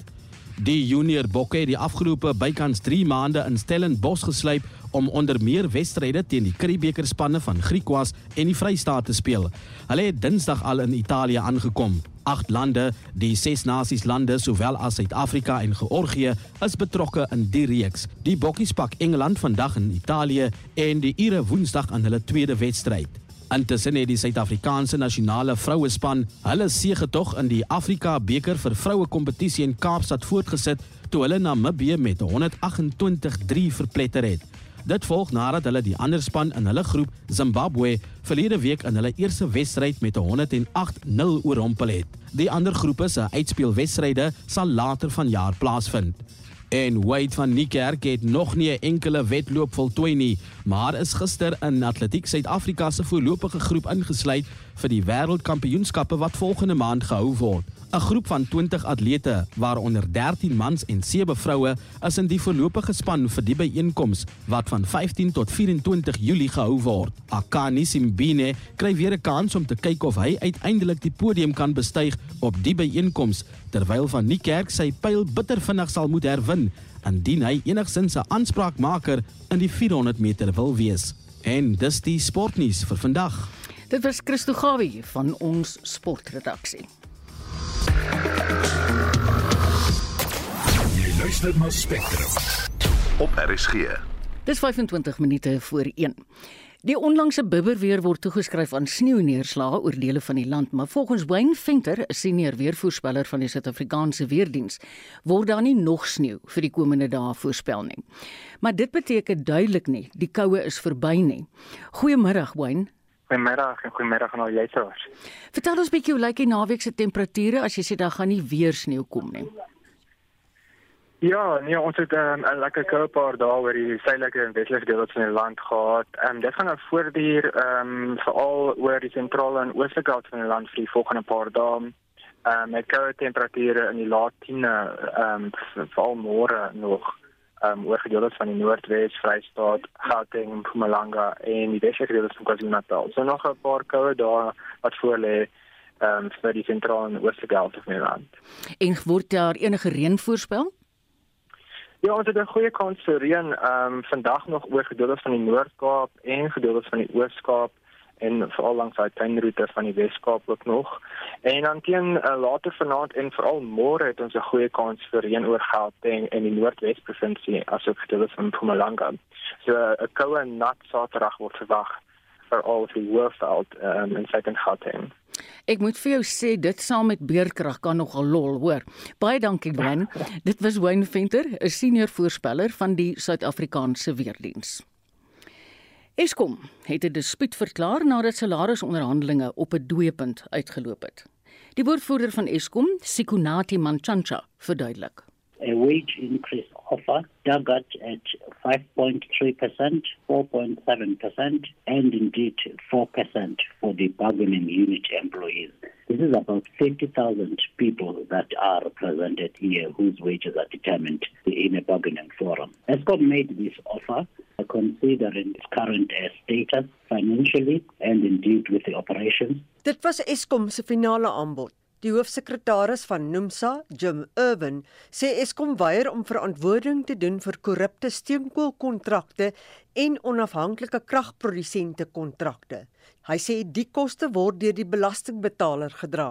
Die junior bokke het die afgelope bykans 3 maande in Stellenbosch geslyp om onder meer wedstryde teen die Curriebeeker spanne van Griquas en die Vrystaat te speel. Hulle het Dinsdag al in Italië aangekom. Agt lande, die ses nasies lande sowel as Suid-Afrika en Georgië is betrokke in die reeks. Die bokkies pak Engeland vandag in Italië en die Ire Woensdag aan hulle tweede wedstryd. Intussen het die Suid-Afrikaanse nasionale vrouespan hulle seëgetog in die Afrika beker vir vroue kompetisie in Kaapstad voortgesit toe hulle Namibië met 128-3 verpletter het. Dit volg nadat hulle die ander span in hulle groep Zimbabwe verlede week in hulle eerste wedstryd met 108-0 oorrompel het. Die ander groepe se uitspelwedstryde sal later vanjaar plaasvind. En Wade van Niekerk het nog nie 'n enkele wedloop voltooi nie, maar is gister in Atletiek Suid-Afrika se voorlopige groep ingesluit vir die wêreldkampioenskappe wat volgende maand gehou word. 'n Groep van 20 atlete, waaronder 13 mans en 7 vroue, is in die voorlopige span vir die byeenkoms wat van 15 tot 24 Julie gehou word. Akani Simbine kry weer 'n kans om te kyk of hy uiteindelik die podium kan bestyg op die byeenkoms terwyl van Niekerk sy pyl bitter vinnig sal moet herwin indien hy enigsins 'n aanspraakmaker in die 400 meter wil wees. En dis die sportnuus vir vandag. Dit was Christo Gawie van ons sportredaksie. Jy luister na Spectrum op RSG. Dis 25 minute voor 1. Die onlangse bibberweer word toegeskryf aan sneeuneerslae oor dele van die land, maar volgens Wayne Venter, 'n senior weervoorspeller van die Suid-Afrikaanse Weerdiens, word daar nie nog sneeu vir die komende dae voorspel nie. Maar dit beteken duidelik nie die koue is verby nie. Goeiemôre, Wayne. Goeiemiddag en goeiemiddag aan al die luisteraars. Vertel ons bietjie hoe lyk die naweek se temperature as jy sê daar gaan nie weer sneeu kom nie. Ja, nee, ons het um, 'n lekker koue paar dae oor die suidelike en westelike dele van die land gehad. Ehm um, dit gaan nou voortduur ehm um, veral oor die sentrale en oostelike helfte van die land vir die volgende paar dae. Ehm um, met koue temperature in die laat 10e ehm um, veral môre nog ehm um, oor gedeeltes van die Noordwes, Vrystaat, Gauteng, Mpumalanga en die westelike dele van KwaZulu-Natal. So nog 'n paar koue dae wat voor lê ehm um, vir die sentrale en oostelike helfte van die land. En word daar enige reën voorspel? Ja, ons het 'n goeie kans vir reën ehm um, vandag nog oor gedeeltes van die Noord-Kaap en gedeeltes van die Oos-Kaap en veral langs daai tuinroete van die Wes-Kaap ook nog. En dan teen uh, later vanaand en veral môre het ons 'n goeie kans vir reën oor Gauteng en die Noordwes provinsie asook gedeeltes van Mpumalanga. So 'n koue nat Saterdag word verwag vir al die Hoofveld um, in Gauteng. Ek moet vir jou sê dit saam met beerkrag kan nogal lol, hoor. Baie dankie Gwen. dit was Wayne Venter, 'n senior voorspeller van die Suid-Afrikaanse Weerdiens. Eskom het 'n dispuut verklaar nadat salarisonderhandelinge op 'n dooiepunt uitgeloop het. Die woordvoerder van Eskom, Sikunati Manchancha, verduidelik. A wage increase offer target at 5.3%, 4.7%, and indeed 4% for the bargaining unit employees. This is about 50,000 people that are represented here whose wages are determined in a bargaining forum. ESCOM made this offer considering its current status financially and indeed with the operations. Dit was Eskom finale aanbod. Die hoofsekretaris van NUMSA, Jim Irwin, sê Eskom weier om verantwoording te doen vir korrupte steenkoolkontrakte en onafhanklike kragprodusente kontrakte. Hy sê die koste word deur die belastingbetaler gedra.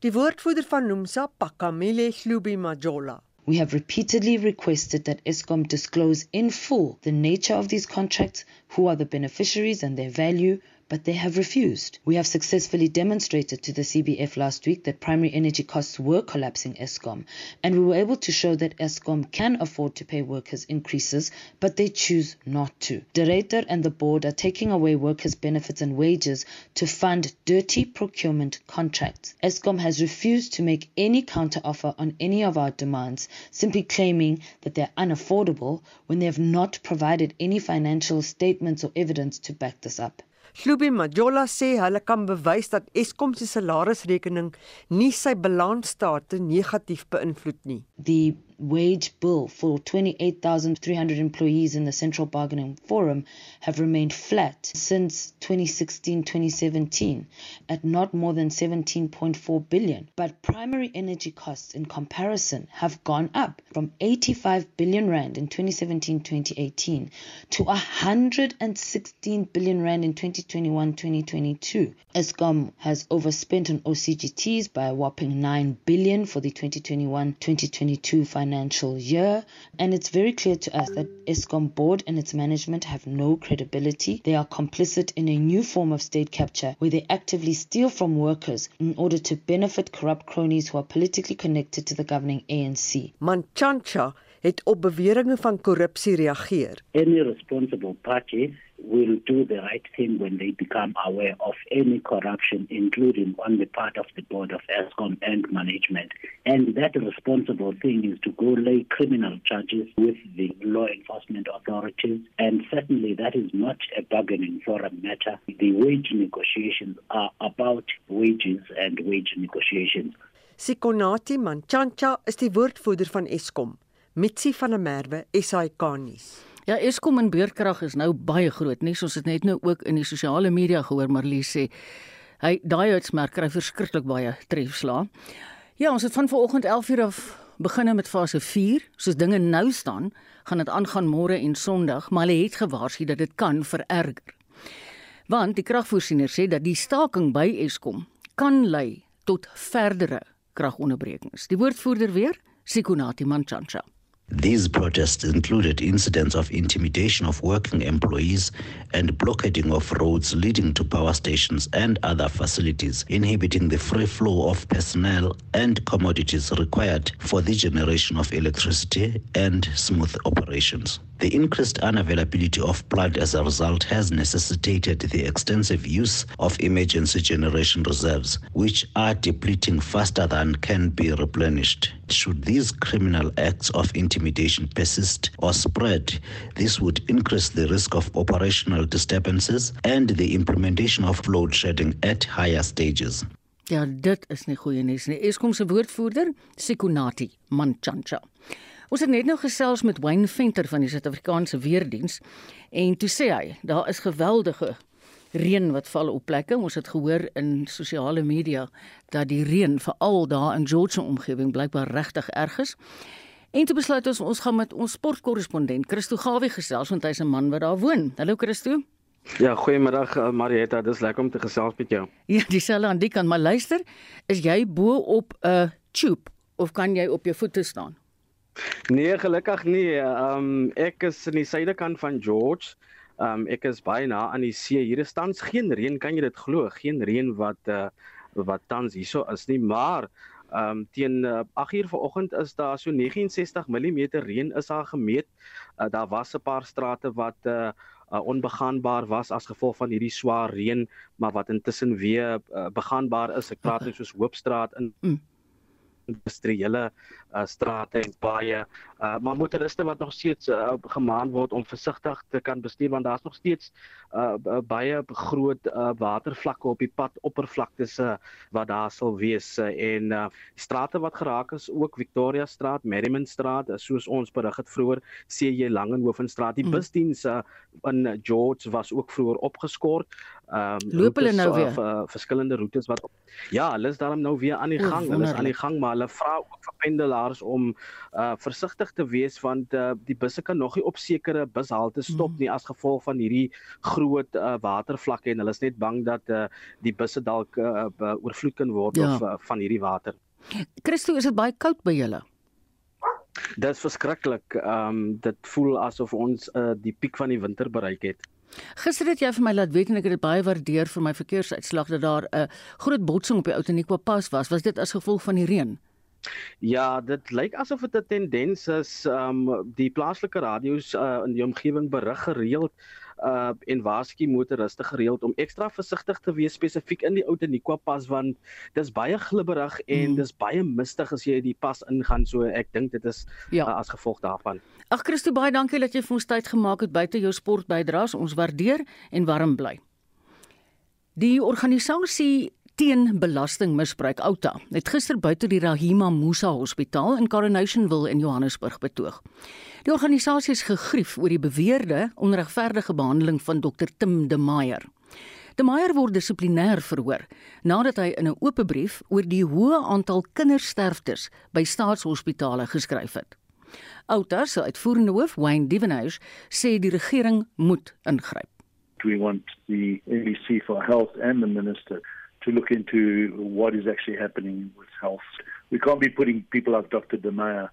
Die woordvoerder van NUMSA, Pakamile Hlubi Majola, We have repeatedly requested that ESCOM disclose in full the nature of these contracts, who are the beneficiaries and their value, but they have refused. We have successfully demonstrated to the CBF last week that primary energy costs were collapsing ESCOM, and we were able to show that ESCOM can afford to pay workers increases, but they choose not to. The director and the board are taking away workers' benefits and wages to fund dirty procurement contracts. ESCOM has refused to make any counteroffer on any of our demands, simply claiming that they're unaffordable when they have not provided any financial statements or evidence to back this up. Hlubi Majola sê hulle kan bewys dat Eskom se salarisrekening nie sy balansstate negatief beïnvloed nie. The wage bill for 28,300 employees in the Central Bargaining Forum have remained flat since 2016-2017 at not more than 17.4 billion. But primary energy costs in comparison have gone up from 85 billion rand in 2017-2018 to 116 billion rand in 2021-2022. Eskom has overspent on OCGTs by a whopping 9 billion for the 2021-2022 financial year and it's very clear to us that Eskom board and its management have no credibility. They are complicit in a new form of state capture where they actively steal from workers in order to benefit corrupt cronies who are politically connected to the governing ANC. Manchancha het op beweringe van korrupsie reageer. Any responsible party will do the right thing when they become aware of any corruption, including on the part of the board of ESCOM and management. And that responsible thing is to go lay criminal charges with the law enforcement authorities. And certainly that is not a bargaining forum matter. The wage negotiations are about wages and wage negotiations. Sikonati Manchancha is die woordvoerder van Eskom. Mitsi van der Merwe, SAK nuus. Ja, Eskom en beurtkrag is nou baie groot, nie soos dit net nou ook in die sosiale media gehoor Marlies sê. Hy daai uitsmerk kry verskriklik baie trefslaa. Ja, ons het van vanoggend 11:00 af begin met fase 4. Soos dinge nou staan, gaan dit aangaan môre en Sondag, maar hulle het gewaarsku dat dit kan vererger. Want die kragvoorsiener sê dat die staking by Eskom kan lei tot verdere kragonderbrekings. Die woordvoerder weer, Sikunati Manchancha. These protests included incidents of intimidation of working employees and blockading of roads leading to power stations and other facilities, inhibiting the free flow of personnel and commodities required for the generation of electricity and smooth operations. The increased unavailability of blood as a result has necessitated the extensive use of emergency generation reserves, which are depleting faster than can be replenished. Should these criminal acts of intimidation persist or spread, this would increase the risk of operational disturbances and the implementation of load shedding at higher stages. Ja, dit is nie goeie nuus nie. Eskom se woordvoerder, Sikunati Manchancha. Ons het net nou gesels met Wayne Venter van die Suid-Afrikaanse Weerdiens en toe sê hy, daar is geweldige reën wat val op plekke. Ons het gehoor in sosiale media dat die reën veral daar in George se omgewing blykbaar regtig erg is. En toe besluit ons ons gaan met ons sportkorrespondent Christo Gawie gesels want hy's 'n man wat daar woon. Hallo Christo. Ja, goeiemiddag Marietta, dis lekker om te gesels met jou. Ja, dieselfde aan die kant, maar luister, is jy bo op 'n tube of kan jy op jou voete staan? Nee, gelukkig nie. Um, ek is in die suidekant van George. Um, ek is baie na aan die see. Hier is tans geen reën, kan jy dit glo? Geen reën wat uh, wat tans hierso is nie, maar ehm um, teen uh, 8uur vanoggend is daar so 69 mm reën is daar gemeet. Uh, daar was 'n paar strate wat uh, uh, onbegaanbaar was as gevolg van hierdie swaar reën, maar wat intussen weer uh, begaanbaar is. Ek praat nou soos Hoopstraat in mm industriële uh, strate en paaie uh, maar motoriste wat nog steeds uh, gemaan word om versigtig te kan bestuur want daar's nog steeds uh, baie groot uh, watervlakke op die pad oppervlaktes uh, wat daar sal wees uh, en uh, strate wat geraak is ook Victoria straat, Merriman straat uh, soos ons berig het vroeër CJ Langenhoven straat die mm. busdiens uh, in George was ook vroeër opgeskort ehm um, loop hulle nou weer uh, verskillende roetes wat ja, hulle is daarom nou weer aan die gang. Hulle is aan die gang, maar hulle vra ook vir pendelaars om uh versigtig te wees want uh, die busse kan nog nie op sekere bushalte stop nie as gevolg van hierdie groot uh, watervlakke en hulle is net bang dat uh, die busse dalk uh, oorvloed kan word ja. of uh, van hierdie water. Christo, is dit baie koud by julle? Dit is verskriklik. Ehm um, dit voel asof ons uh, die piek van die winter bereik het. Gister het jy vir my laat weet en ek het dit baie waardeer vir my verkeersuitslag dat daar 'n groot botsing op die Outeniqua pas was. Was dit as gevolg van die reën? Ja, dit lyk asof dit 'n tendens is. Ehm um, die plaaslike radio's uh, in die omgewing berig gereeld uh en waarsku motoriste gereeld om ekstra versigtig te wees spesifiek in die ou Teniqua pas want dis baie glibberig en mm. dis baie mistig as jy die pas ingaan so ek dink dit is ja. uh, as gevolg daarvan. Ag Christo baie dankie dat jy vir ons tyd gemaak het buite jou sportbydraes ons waardeer en warm bly. Die organisasie teen belastingmisbruik Outa het gister buite die Rahima Musa Hospitaal in Coronationville in Johannesburg betoog. Die organisasie is gegrief oor die beweerde onregverdige behandeling van Dr Tim De Meyer. De Meyer word dissiplinêr verhoor nadat hy in 'n oop brief oor die hoë aantal kindersterftes by staatshospitale geskryf het. Outa se uitvoerende hoof, Wayne Divenage, sê die regering moet ingryp. We want the MEC for Health and the minister to look into what is actually happening with health. We can't be putting people like Dr. DeMeyer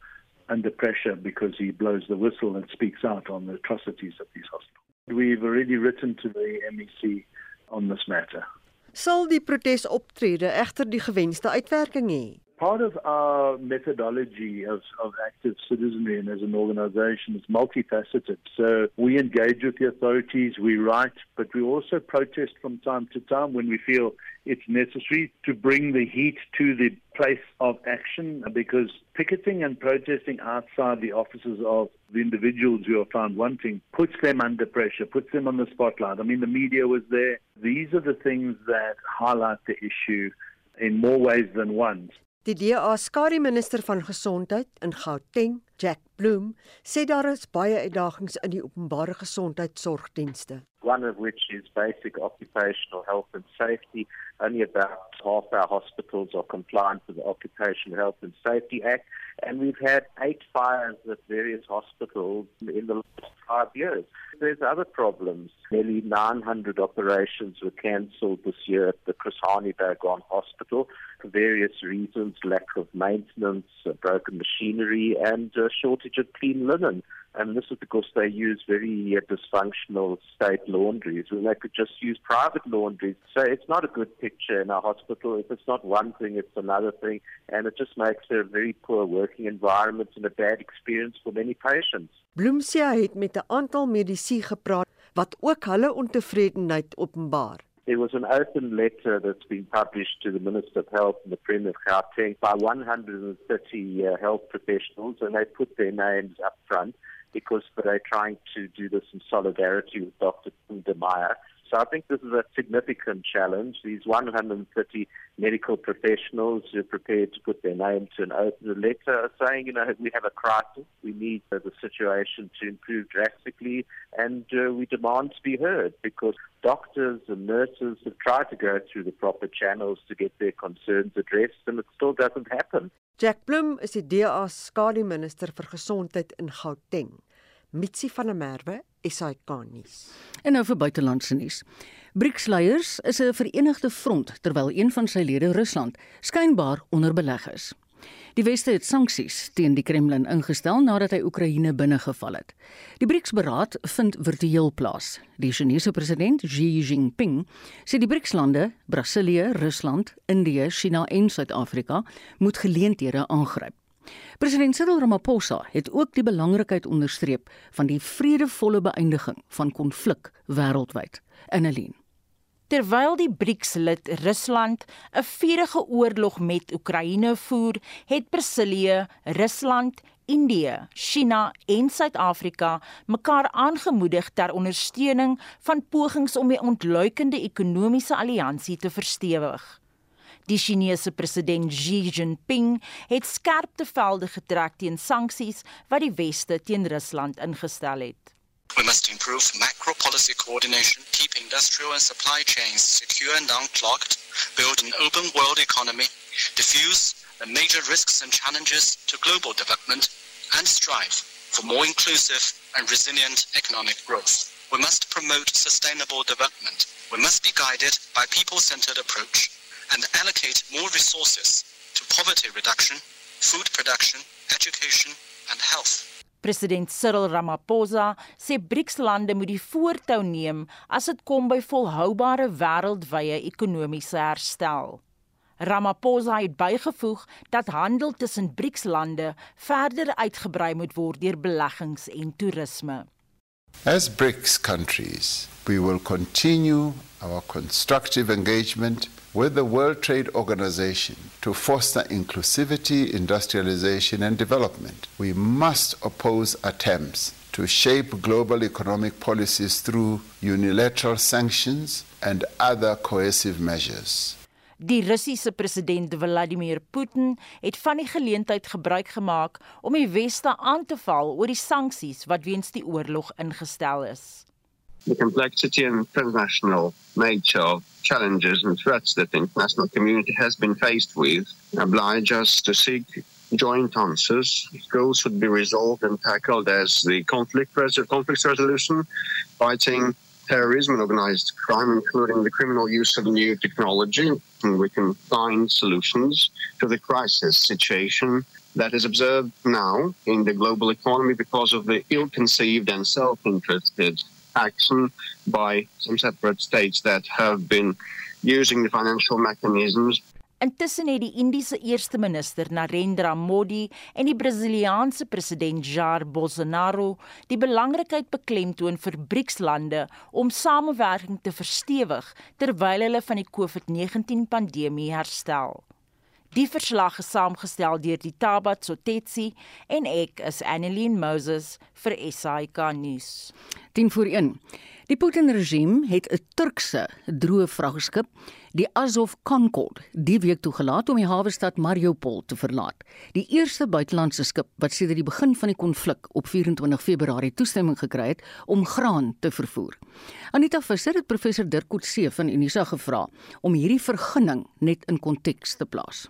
under pressure because he blows the whistle and speaks out on the atrocities of these hospitals. We've already written to the MEC on this matter. Sal die protesoptrede egter die gewenste uitwerking hê? Part of our methodology of, of active citizenry and as an organization is multifaceted. So we engage with the authorities, we write, but we also protest from time to time when we feel it's necessary to bring the heat to the place of action because picketing and protesting outside the offices of the individuals who are found wanting puts them under pressure, puts them on the spotlight. I mean, the media was there. These are the things that highlight the issue in more ways than one. Die DA skare minister van gesondheid in Gauteng, Jack Bloem, sê daar is baie uitdagings in die openbare gesondheidsorgdienste. One of which is basic occupational health and safety. Only about half our hospitals are compliant with the Occupational Health and Safety Act. And we've had eight fires at various hospitals in the last five years. There's other problems. Nearly 900 operations were cancelled this year at the Chris Hani Bagon Hospital for various reasons lack of maintenance, broken machinery, and shortage of clean linen. And this is because they use very uh, dysfunctional state laundries when they could just use private laundries. So it's not a good picture in our hospital. If it's not one thing, it's another thing. And it just makes it a very poor working environment and a bad experience for many patients. Bloemsia het met 'n aantal medisy gepraat wat ook hulle ontevredenheid openbaar. There was an open letter that's been published to the Minister of Health and the Premier of Gauteng by 130 uh, health professionals, and they put their names up front because they're trying to do this in solidarity with Dr. Meyer. So I think this is a significant challenge. These 130 medical professionals who are prepared to put their name to an open letter saying, you know, we have a crisis. We need uh, the situation to improve drastically, and uh, we demand to be heard because doctors and nurses have tried to go through the proper channels to get their concerns addressed, and it still doesn't happen. Jack Blum is die DA skadu minister vir gesondheid in Gauteng. Mitsi van der Merwe, SAK nuus. En nou vir buitelandse nuus. BRICS-leiers is 'n verenigde front terwyl een van sy lede Rusland skynbaar onder beleg is. Die weste het sanksies teen die Kremlin ingestel nadat hy Oekraïne binnegeval het. Die BRICS-beraad vind virtueel plaas. Die Chinese president Xi Jinping sê die BRICS-lande, Brasilië, Rusland, Indië, China en Suid-Afrika moet geleenthede aangryp. President Cyril Ramaphosa het ook die belangrikheid onderstreep van die vredevolle beëindiging van konflik wêreldwyd. Annelien Terwyl die BRICS-lid Rusland 'n vurige oorlog met Oekraïne voer, het Brasilië, Rusland, Indië, China en Suid-Afrika mekaar aangemoedig ter ondersteuning van pogings om die ontluikende ekonomiese alliansie te verstewig. Die Chinese president Xi Jinping het skerpte velde getrek teen sanksies wat die weste teen Rusland ingestel het. We must improve macro policy coordination, keep industrial and supply chains secure and unclogged, build an open world economy, diffuse the major risks and challenges to global development, and strive for more inclusive and resilient economic growth. We must promote sustainable development. We must be guided by people-centered approach and allocate more resources to poverty reduction, food production, education and health. President Cyril Ramaphosa sê BRICS-lande moet die voortou neem as dit kom by volhoubare wêreldwye ekonomiese herstel. Ramaphosa het bygevoeg dat handel tussen BRICS-lande verder uitgebrei moet word deur beleggings en toerisme. As BRICS countries, we will continue our constructive engagement with the World Trade Organization to foster inclusivity, industrialization, and development. We must oppose attempts to shape global economic policies through unilateral sanctions and other coercive measures. Die Russiese president Vladimir Putin het van die geleentheid gebruik gemaak om die weste aan te val oor die sanksies wat weens die oorlog ingestel is. The complexity and international nature of challenges and threats that the international community has been faced with oblige us to seek joint answers. Goals should be resolved and tackled as the conflict, conflict resolution, fighting terrorism and organized crime, including the criminal use of new technology. And we can find solutions to the crisis situation that is observed now in the global economy because of the ill conceived and self interested action by some separate states that have been using the financial mechanisms Intussen het die Indiese eerste minister Narendra Modi en die Brasiliaanse president Jair Bolsonaro die belangrikheid beklemtoon vir BRICS-lande om samewerking te verstewig terwyl hulle van die COVID-19 pandemie herstel. Die verslag is saamgestel deur die Tabat Sotetsi en ek is Annelien Moses vir SAK nuus. 10 voor 1. Die Putin-regime het 'n Turkse droë vragskip, die Azov Concorde, die week toegelaat om die hawe stad Mariupol te verlaat. Die eerste buitelandse skip wat sedert die begin van die konflik op 24 Februarie toestemming gekry het om graan te vervoer. Anita Visser het professor Dirk Coetzee van Unisa gevra om hierdie vergunning net in konteks te plaas.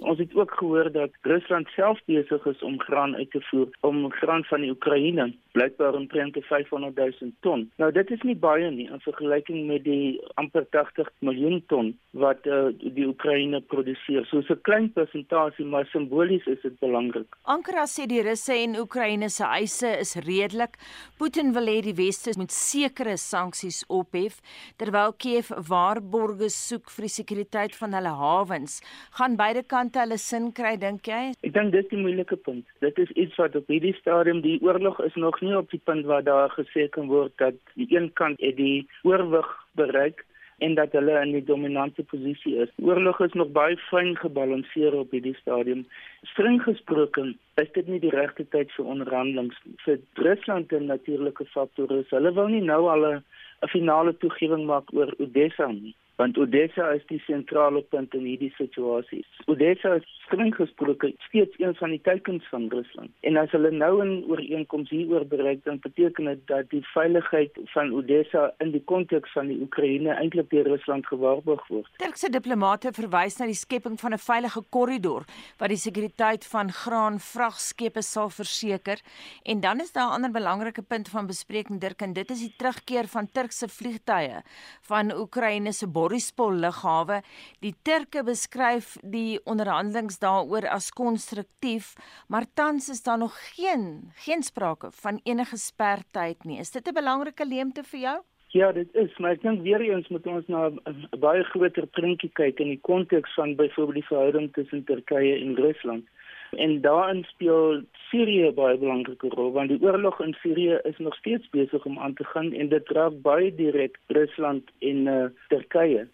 Ons het ook gehoor dat Rusland self besig is om graan uit te voer om graan van die Oekraïne blykbaar omtrent 500 000 ton. Nou dit is nie baie nie in vergelyking met die amper 80 miljoen ton wat uh, die Oekraïne produseer. So 'n klein persentasie, maar simbolies is dit belangrik. Ankara sê die Russe en Oekraïne se eise is redelik. Putin wil hê die Weste moet sekere sanksies ophef terwyl Kiev waarborge soek vir die sekuriteit van hulle hawens. Gaan beide kante hulle sin kry dink jy? Ek dink dis die moeilike punt. Dit is iets wat op hierdie stadium die oorlog is nog nie op die punt waar daar gesê kan word dat die een kant het die oorwig bereik en dat hulle in die dominante posisie is. Oorlog is nog baie fyn gebalanseer op hierdie stadium. Streng gesproke is dit nie die regte tyd vir onderhandelinge vir Rusland en natuurlike faktore. Hulle wil nie nou al 'n finale toegewing maak oor Odessa nie want Odessa is die sentrale punt in hierdie situasie. Odessa is streng gesproke steeds een van die teikens van Rusland. En as hulle nou 'n ooreenkoms hieroor bereik, dan beteken dit dat die veiligheid van Odessa in die konteks van die Oekraïne eintlik deur Rusland gewaarborg word. Turkse diplomate verwys na die skepping van 'n veilige korridor wat die sekuriteit van graan vragskepe sal verseker. En dan is daar 'n ander belangrike punt van bespreking Dirk en dit is die terugkeer van Turkse vliegtye van Oekraïne se Borispol lughawe. Die Turke beskryf die onderhandelinge daaroor as konstruktief, maar tans is daar nog geen geen sprake van enige spertyd nie. Is dit 'n belangrike leemte vir jou? Ja, dit is, maar ek dink weer eens moet ons na 'n baie groter prentjie kyk in die konteks van byvoorbeeld die verhouding tussen Turkye en Rusland. En daarin speel Sirië baie belangrike rol want die oorlog in Sirië is nog steeds besig om aan te gaan en dit raak baie direk Rusland en uh, Turkye.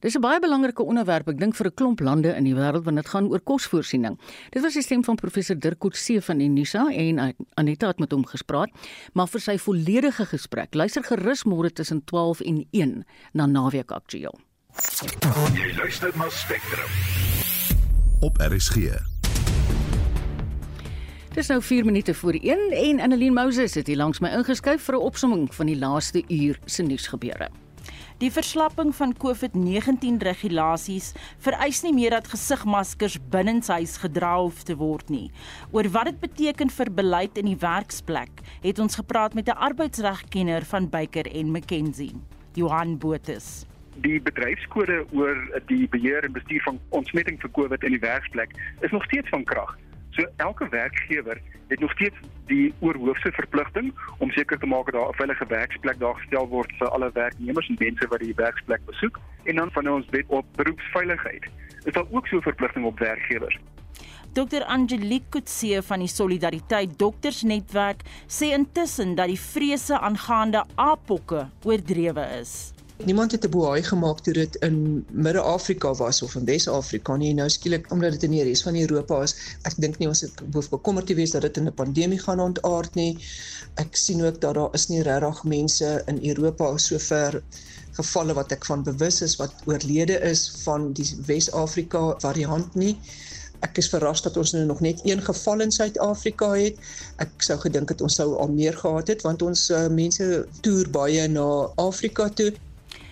Dis 'n baie belangrike onderwerp, ek dink vir 'n klomp lande in die wêreld want dit gaan oor kosvoorsiening. Dit was die stem van professor Dirk Coetzee van Unisa en Aneta het met hom gespreek, maar vir sy volledige gesprek, luister gerus môre tussen 12 en 1 na Naweek Aktueel. Jy luister na Spectrum op RSG. Dis nou 4 minute voor 1 en Annelien Moses het hier langs my ingeskuif vir 'n opsomming van die laaste uur se nuusgebeure. Die verslapping van COVID-19 regulasies vereis nie meer dat gesigmaskers binnenshuis gedra hoef te word nie. Oor wat dit beteken vir beleid in die werksplek, het ons gepraat met 'n arbeidsregkenner van Baker en McKenzie, Johan Botus die bedryfskode oor die beheer en bestuur van ontsmetting vir COVID in die werksplek is nog steeds van krag. So elke werkgewer het nog steeds die oorhoofse verpligting om seker te maak dat daar 'n veilige werksplek daar gestel word vir alle werknemers en mense wat die werksplek besoek en dan van ons wet op beroepsveiligheid. Is daar ook so 'n verpligting op werkgewers? Dr Angelique Kutse van die Solidariteit Doktersnetwerk sê intussen dat die vrese aangaande apokke oordrewe is. Niemand het 'n boei gemaak toe dit in Midde-Afrika was of in Wes-Afrika nie. Nou skielik omdat dit in die res van Europa is, ek dink nie ons het hoef bekommerd te wees dat dit in 'n pandemie gaan ontaard nie. Ek sien ook dat daar is nie regtig mense in Europa sover gevalle wat ek van bewus is wat oorlede is van die Wes-Afrika variant nie. Ek is verras dat ons nou nog net een geval in Suid-Afrika het. Ek sou gedink het ons sou al meer gehad het want ons uh, mense toer baie na Afrika toe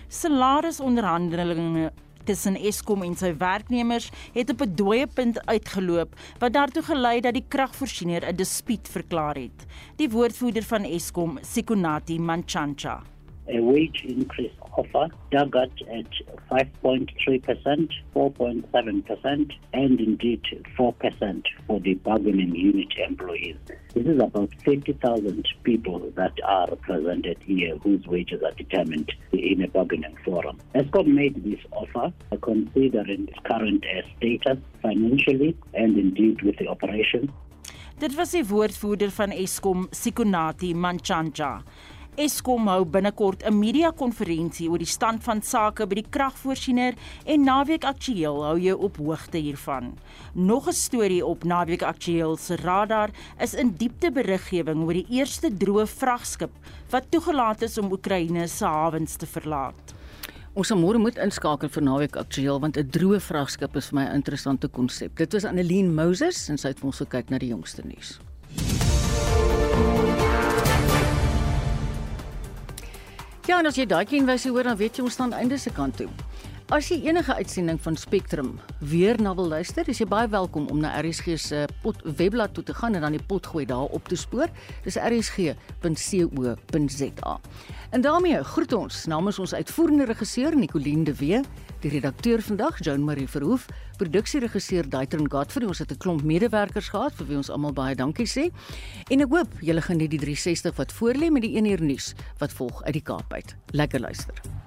salarisonderhandelinge tussen Eskom en sy werknemers het op 'n dooie punt uitgeloop wat daartoe gelei dat die kragvoorsiener 'n dispuut verklaar het. Die woordvoerder van Eskom, Sikonati Manchancha, a wage increase offer target at 5.3%, 4.7%, and indeed 4% for the bargaining unit employees. This is about 50,000 people that are represented here whose wages are determined in a bargaining forum. ESCOM made this offer considering its current uh, status financially and indeed with the operation. Dit was die woordvoerder van Eskom, Sikonati Manchanja. Eskom hou binnekort 'n media-konferensie oor die stand van sake by die kragvoorsiener en Naweek Aktueel hou jou op hoogte hiervan. Nog 'n storie op Naweek Aktueel se radar is in diepte beriggewing oor die eerste droë vragskip wat toegelaat is om Oekraïne se hawens te verlaat. Ons môre moet inskakel vir Naweek Aktueel want 'n droë vragskip is vir my 'n interessante konsep. Dit was Annelien Moses en sy het vir ons gekyk na die jongste nuus. Ja, en as jy daai kenwyse hoor, dan weet jy ons staan einde se kant toe. As jy enige uitsending van Spectrum weer na wil luister, is jy baie welkom om na RSG se pot webblad toe te gaan en dan die pot gooi daar op te spoor. Dis rsg.co.za. En daarmee groet ons namens ons uitvoerende regisseur Nicoline de Wee, die redakteur vandag Joan Marie Verhoef, produksieregisseur Daitron Godfrey. Ons het 'n klomp medewerkers gehad vir wie ons almal baie dankie sê. En ek hoop julle geniet die 360 wat voorlê met die 1 uur nuus wat volg uit die Kaap uit. Lekker luister.